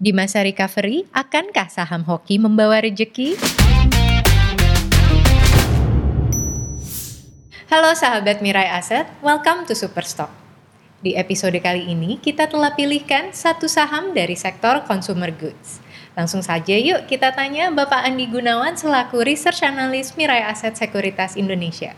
Di masa recovery, akankah saham hoki membawa rejeki? Halo sahabat Mirai Aset, welcome to Superstock. Di episode kali ini, kita telah pilihkan satu saham dari sektor consumer goods. Langsung saja yuk kita tanya Bapak Andi Gunawan selaku Research Analyst Mirai Aset Sekuritas Indonesia.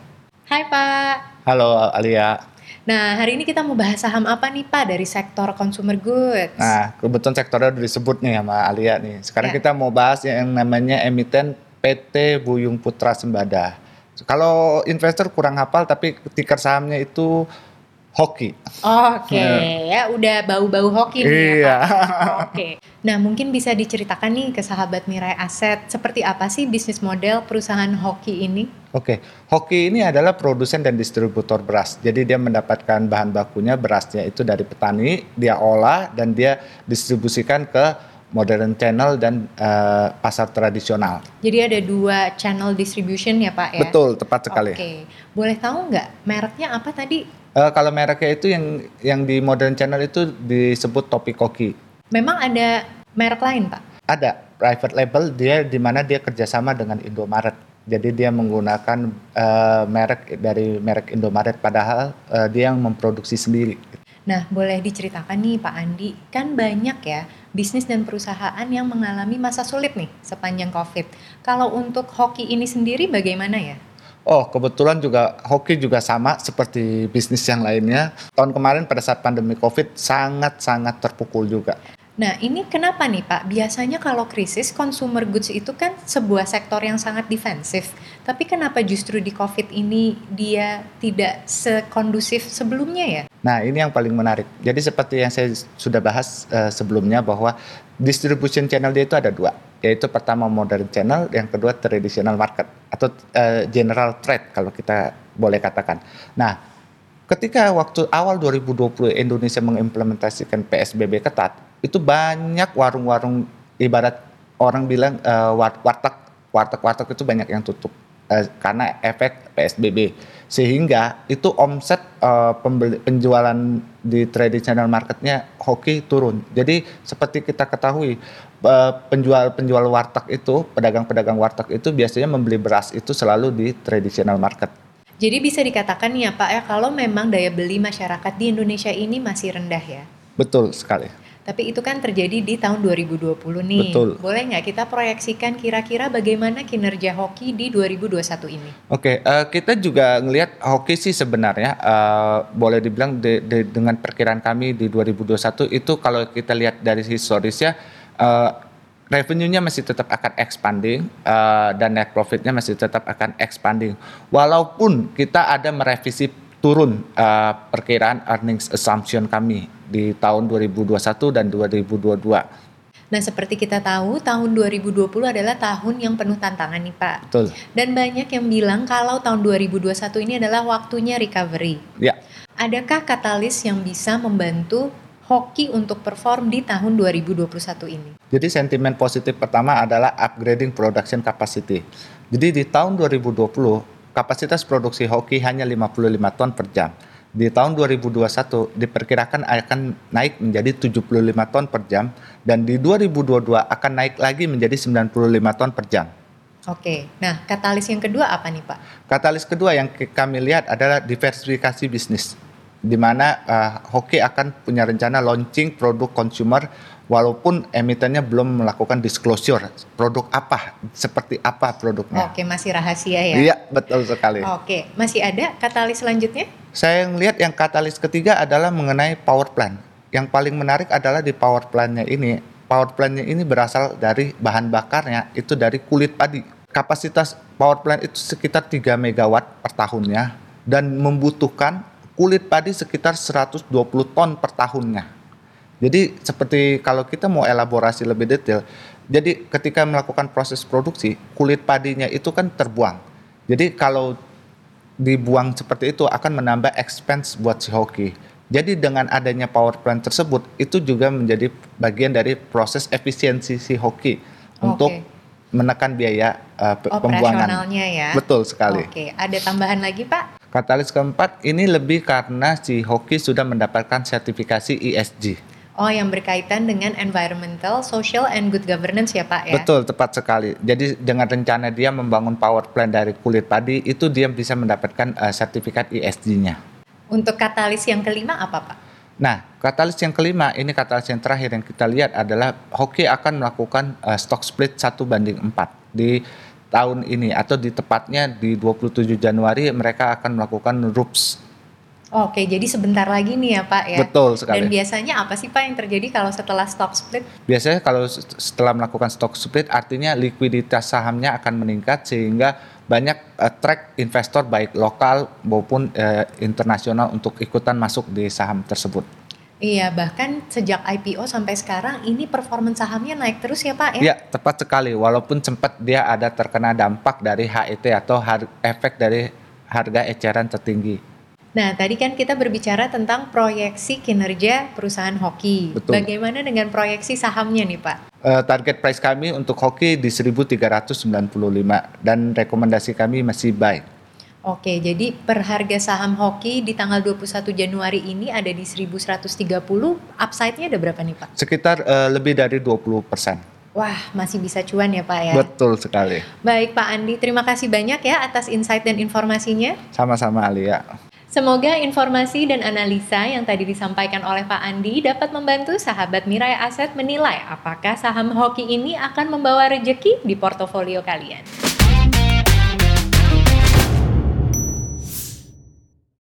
Hai Pak. Halo Alia. Nah, hari ini kita mau bahas saham apa nih Pak dari sektor consumer goods? Nah, kebetulan sektornya udah disebut nih sama Alia nih. Sekarang Ya. kita mau bahas yang namanya emiten PT Buyung Putra Sembada. Kalau investor kurang hafal tapi ticker sahamnya itu hoki. Oke, Ya. ya udah bau-bau hoki nih ya Iya. Oke. Nah, mungkin bisa diceritakan nih ke sahabat Mirai Aset, seperti apa sih bisnis model perusahaan hoki ini? Oke, hoki ini adalah produsen dan distributor beras. Jadi dia mendapatkan bahan bakunya berasnya itu dari petani, dia olah dan dia distribusikan ke modern channel dan eh, pasar tradisional. Jadi ada dua channel distribution ya Pak ya? Betul, tepat sekali. Oke, boleh tahu nggak mereknya apa tadi? Eh, kalau mereknya itu yang yang di modern channel itu disebut topi koki. Memang ada merek lain Pak? Ada private label dia di mana dia kerjasama dengan Indomaret. Jadi dia menggunakan eh, merek dari merek Indomaret padahal eh, dia yang memproduksi sendiri. Nah, boleh diceritakan nih Pak Andi, kan banyak ya bisnis dan perusahaan yang mengalami masa sulit nih sepanjang COVID. Kalau untuk hoki ini sendiri bagaimana ya? Oh, kebetulan juga hoki juga sama seperti bisnis yang lainnya. Tahun kemarin pada saat pandemi Covid sangat-sangat terpukul juga. Nah, ini kenapa nih Pak? Biasanya kalau krisis consumer goods itu kan sebuah sektor yang sangat defensif. Tapi kenapa justru di COVID ini dia tidak sekondusif sebelumnya ya? Nah, ini yang paling menarik. Jadi seperti yang saya sudah bahas eh, sebelumnya bahwa distribution channel dia itu ada dua, yaitu pertama modern channel, yang kedua traditional market atau eh, general trade kalau kita boleh katakan. Nah, ketika waktu awal 2020 Indonesia mengimplementasikan PSBB ketat, itu banyak warung-warung ibarat orang bilang war- warteg, warteg-warteg itu banyak yang tutup eh, karena efek PSBB sehingga itu omset eh, pembeli- penjualan di traditional marketnya hoki turun. Jadi seperti kita ketahui eh, penjual-penjual warteg itu, pedagang-pedagang warteg itu biasanya membeli beras itu selalu di traditional market. Jadi bisa dikatakan ya Pak ya, kalau memang daya beli masyarakat di Indonesia ini masih rendah ya. Betul sekali. Tapi itu kan terjadi di tahun 2020 nih. Betul. Boleh nggak kita proyeksikan kira-kira bagaimana kinerja hoki di 2021 ini? Oke, eh, kita juga ngelihat hoki sih sebenarnya eh, boleh dibilang de- de- dengan perkiraan kami di 2021 itu kalau kita lihat dari historisnya eh, revenue-nya masih tetap akan expanding eh, dan net profit-nya masih tetap akan expanding. Walaupun kita ada merevisi turun eh, perkiraan earnings assumption kami di tahun 2021 dan 2022. Nah, seperti kita tahu, tahun 2020 adalah tahun yang penuh tantangan nih, Pak. Betul. Dan banyak yang bilang kalau tahun 2021 ini adalah waktunya recovery. Ya. Adakah katalis yang bisa membantu hoki untuk perform di tahun 2021 ini? Jadi sentimen positif pertama adalah upgrading production capacity. Jadi di tahun 2020 kapasitas produksi hoki hanya 55 ton per jam. Di tahun 2021 diperkirakan akan naik menjadi 75 ton per jam dan di 2022 akan naik lagi menjadi 95 ton per jam. Oke, nah katalis yang kedua apa nih Pak? Katalis kedua yang kami lihat adalah diversifikasi bisnis, di mana uh, Hoki akan punya rencana launching produk consumer walaupun emitennya belum melakukan disclosure produk apa, seperti apa produknya. Oke, masih rahasia ya? Iya, betul sekali. Oke, masih ada katalis selanjutnya? Saya melihat yang katalis ketiga adalah mengenai power plant. Yang paling menarik adalah di power plantnya ini, power plantnya ini berasal dari bahan bakarnya itu dari kulit padi. Kapasitas power plant itu sekitar 3 megawatt per tahunnya dan membutuhkan kulit padi sekitar 120 ton per tahunnya. Jadi seperti kalau kita mau elaborasi lebih detail, jadi ketika melakukan proses produksi, kulit padinya itu kan terbuang. Jadi kalau dibuang seperti itu akan menambah expense buat si hoki. Jadi dengan adanya power plant tersebut itu juga menjadi bagian dari proses efisiensi si hoki untuk Oke. menekan biaya uh, pe- pembuangan. Ya? Betul sekali. Oke, ada tambahan lagi Pak? Katalis keempat ini lebih karena si hoki sudah mendapatkan sertifikasi ESG. Oh, yang berkaitan dengan environmental, social, and good governance ya Pak ya? Betul, tepat sekali. Jadi dengan rencana dia membangun power plant dari kulit padi, itu dia bisa mendapatkan uh, sertifikat ESG-nya. Untuk katalis yang kelima apa Pak? Nah, katalis yang kelima, ini katalis yang terakhir yang kita lihat adalah Hoki akan melakukan uh, stock split satu banding 4 di tahun ini atau di tepatnya di 27 Januari mereka akan melakukan RUPS Oke, jadi sebentar lagi nih ya Pak ya. Betul sekali. Dan biasanya apa sih Pak yang terjadi kalau setelah stock split? Biasanya kalau setelah melakukan stock split artinya likuiditas sahamnya akan meningkat sehingga banyak attract investor baik lokal maupun uh, internasional untuk ikutan masuk di saham tersebut. Iya, bahkan sejak IPO sampai sekarang ini performa sahamnya naik terus ya Pak ya? Iya, tepat sekali. Walaupun sempat dia ada terkena dampak dari HET atau efek dari harga eceran tertinggi. Nah, tadi kan kita berbicara tentang proyeksi kinerja perusahaan hoki. Betul. Bagaimana dengan proyeksi sahamnya nih, Pak? Uh, target price kami untuk hoki di 1395 dan rekomendasi kami masih buy. Oke, jadi per harga saham hoki di tanggal 21 Januari ini ada di 1130. Upside-nya ada berapa nih, Pak? Sekitar uh, lebih dari 20 persen. Wah, masih bisa cuan ya Pak ya? Betul sekali. Baik Pak Andi, terima kasih banyak ya atas insight dan informasinya. Sama-sama Alia. Semoga informasi dan analisa yang tadi disampaikan oleh Pak Andi dapat membantu sahabat Mirai Aset menilai apakah saham hoki ini akan membawa rejeki di portofolio kalian.